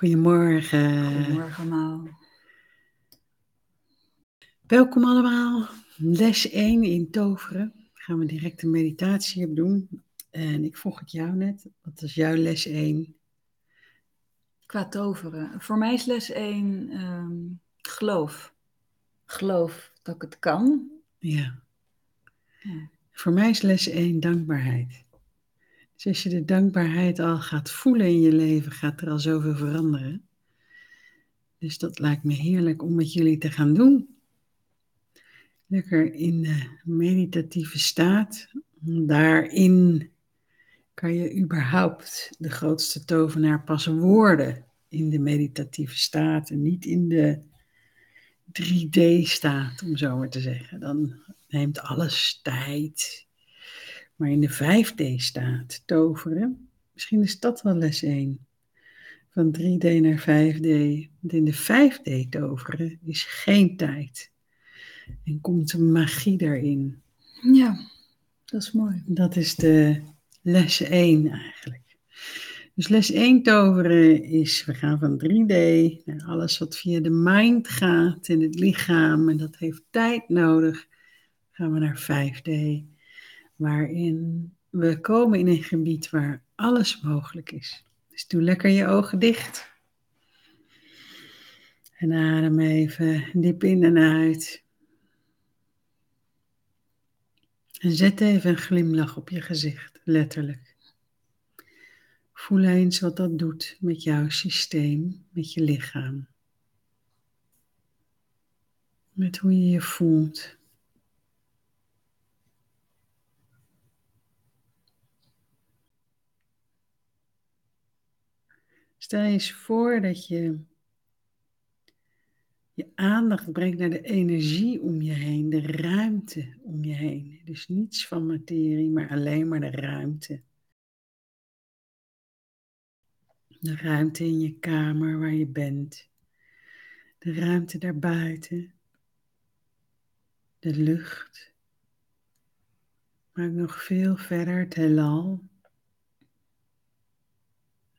Goedemorgen. Goedemorgen allemaal. Welkom allemaal. Les 1 in toveren. Gaan we direct een meditatie op doen. En ik vroeg het jou net, wat is jouw les 1? Qua toveren. Voor mij is les 1 ehm, geloof. Geloof dat ik het kan. Ja. Ja. Voor mij is les 1 dankbaarheid. Dus als je de dankbaarheid al gaat voelen in je leven, gaat er al zoveel veranderen. Dus dat lijkt me heerlijk om met jullie te gaan doen. Lekker in de meditatieve staat. Daarin kan je überhaupt de grootste tovenaar pas worden in de meditatieve staat en niet in de 3D-staat, om zo maar te zeggen. Dan neemt alles tijd. Maar in de 5D-staat toveren, misschien is dat wel les 1. Van 3D naar 5D. Want in de 5D toveren is geen tijd. En komt de magie erin. Ja, dat is mooi. Dat is de les 1 eigenlijk. Dus les 1 toveren is, we gaan van 3D naar alles wat via de mind gaat in het lichaam. En dat heeft tijd nodig. Gaan we naar 5D, waarin we komen in een gebied waar alles mogelijk is. Dus doe lekker je ogen dicht. En adem even diep in en uit. En zet even een glimlach op je gezicht, letterlijk. Voel eens wat dat doet met jouw systeem, met je lichaam. Met hoe je je voelt. Stel je eens voor dat je je aandacht brengt naar de energie om je heen, de ruimte om je heen. Dus niets van materie, maar alleen maar de ruimte. De ruimte in je kamer waar je bent. De ruimte daarbuiten. De lucht. Maar nog veel verder het heelal.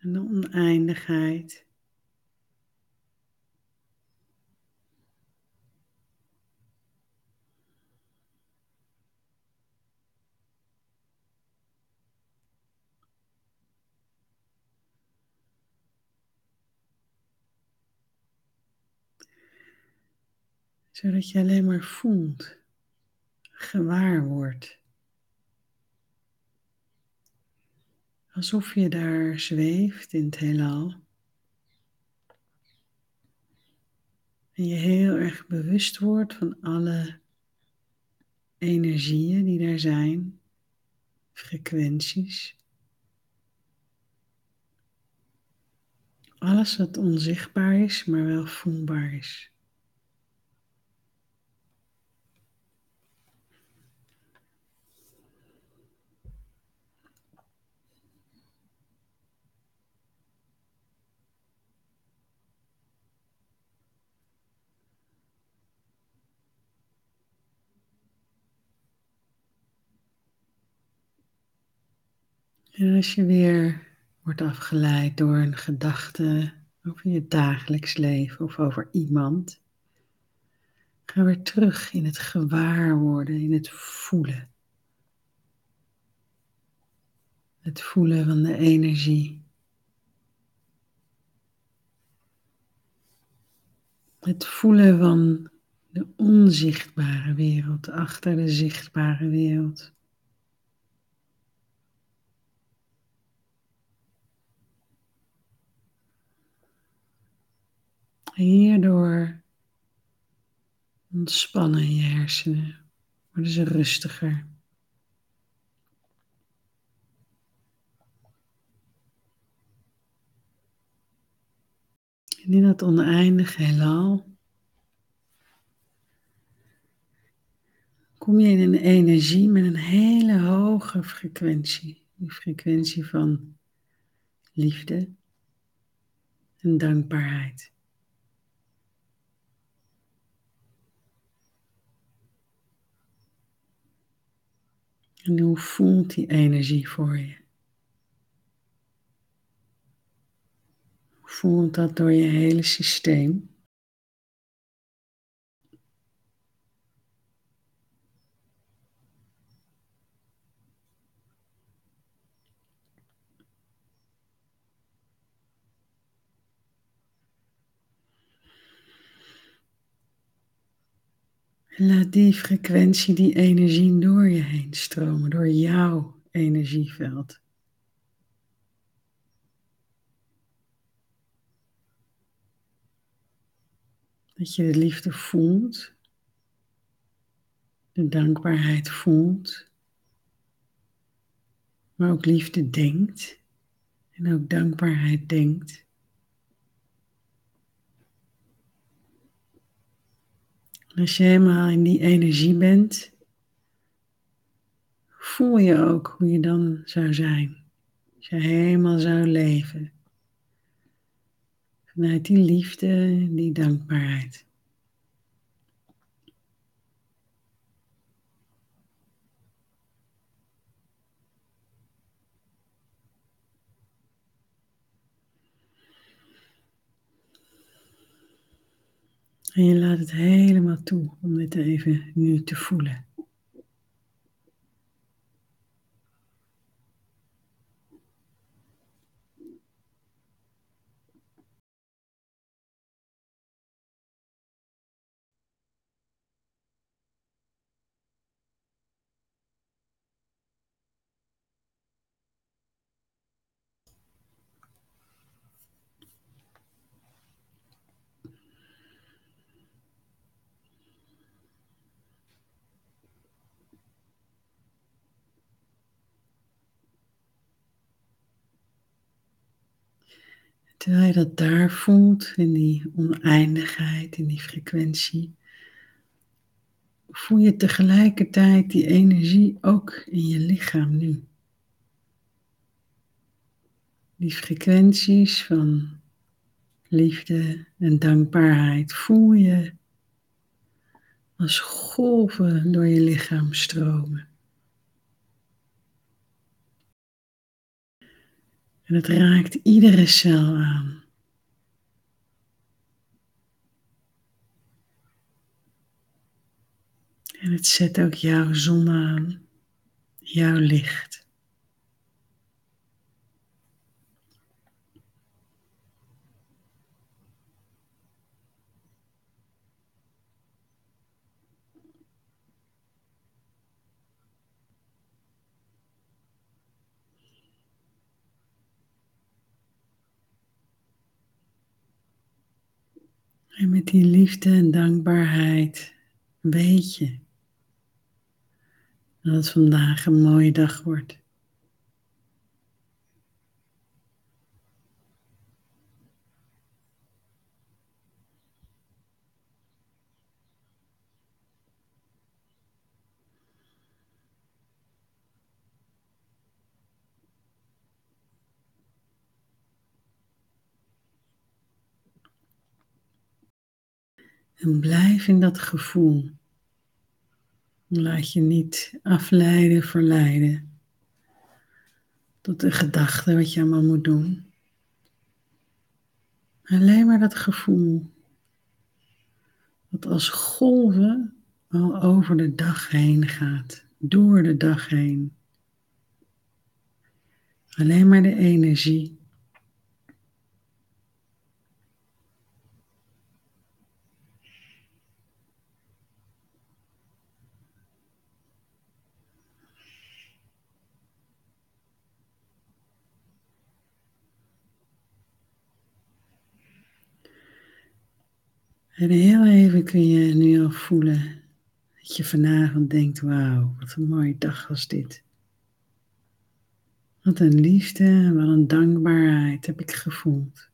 En de oneindigheid. Zodat je alleen maar voelt, gewaar wordt. Alsof je daar zweeft in het heelal. En je heel erg bewust wordt van alle energieën die daar zijn, frequenties. Alles wat onzichtbaar is, maar wel voelbaar is. En als je weer wordt afgeleid door een gedachte over je dagelijks leven of over iemand, ga weer terug in het gewaar worden, in het voelen. Het voelen van de energie. Het voelen van de onzichtbare wereld achter de zichtbare wereld. Hierdoor ontspannen je hersenen, worden ze rustiger. En in dat oneindige heelal kom je in een energie met een hele hoge frequentie. Die frequentie van liefde en dankbaarheid. En hoe voelt die energie voor je? Voelt dat door je hele systeem. Laat die frequentie, die energie door je heen stromen, door jouw energieveld. Dat je de liefde voelt, de dankbaarheid voelt, maar ook liefde denkt en ook dankbaarheid denkt. Als je helemaal in die energie bent, voel je ook hoe je dan zou zijn. Als je helemaal zou leven. Vanuit die liefde, die dankbaarheid. En je laat het helemaal toe om dit even nu te voelen. Terwijl je dat daar voelt, in die oneindigheid, in die frequentie, voel je tegelijkertijd die energie ook in je lichaam nu. Die frequenties van liefde en dankbaarheid voel je als golven door je lichaam stromen. En het raakt iedere cel aan. En het zet ook jouw zon aan, jouw licht. En met die liefde en dankbaarheid weet je dat het vandaag een mooie dag wordt. En blijf in dat gevoel. Laat je niet afleiden, verleiden tot de gedachte wat je allemaal moet doen. Alleen maar dat gevoel dat als golven al over de dag heen gaat, door de dag heen. Alleen maar de energie En heel even kun je nu al voelen dat je vanavond denkt, wauw, wat een mooie dag was dit. Wat een liefde, wat een dankbaarheid heb ik gevoeld.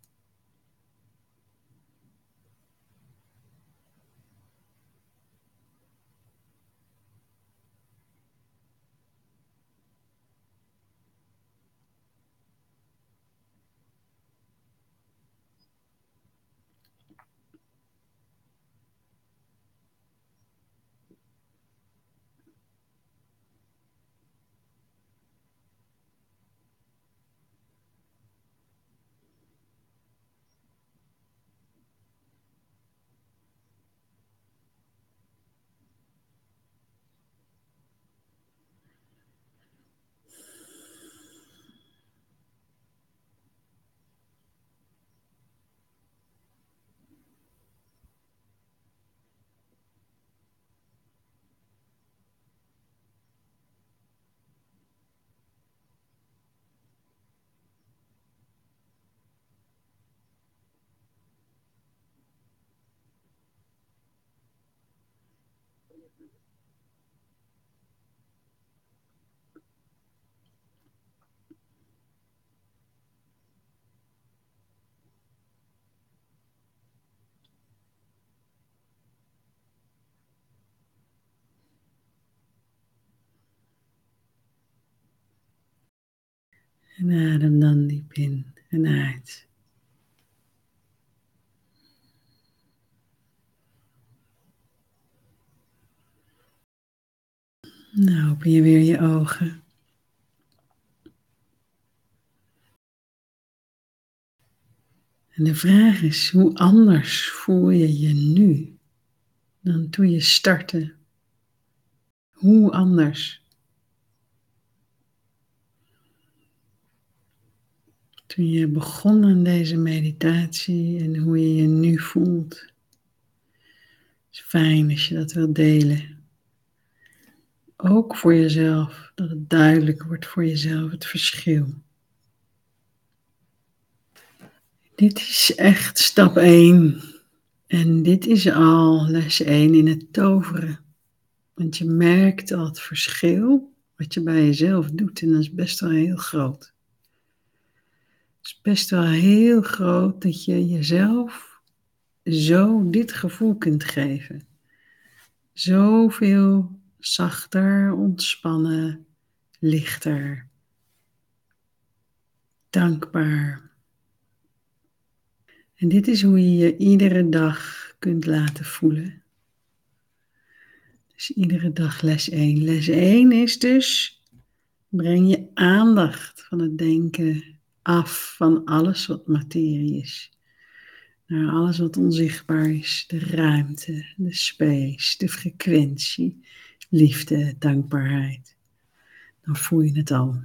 En adem dan diep in en uit. Nou, open je weer je ogen. En de vraag is, hoe anders voel je je nu dan toen je startte? Hoe anders? Toen je begon aan deze meditatie en hoe je je nu voelt. Het is fijn als je dat wilt delen. Ook voor jezelf, dat het duidelijk wordt voor jezelf het verschil. Dit is echt stap 1. En dit is al les 1 in het toveren. Want je merkt al het verschil wat je bij jezelf doet. En dat is best wel heel groot. Het is best wel heel groot dat je jezelf zo dit gevoel kunt geven. Zoveel zachter, ontspannen, lichter, dankbaar. En dit is hoe je je iedere dag kunt laten voelen. Dus iedere dag les 1. Les 1 is dus, breng je aandacht van het denken af van alles wat materie is. Naar alles wat onzichtbaar is, de ruimte, de space, de frequentie, liefde, dankbaarheid. Dan voel je het al.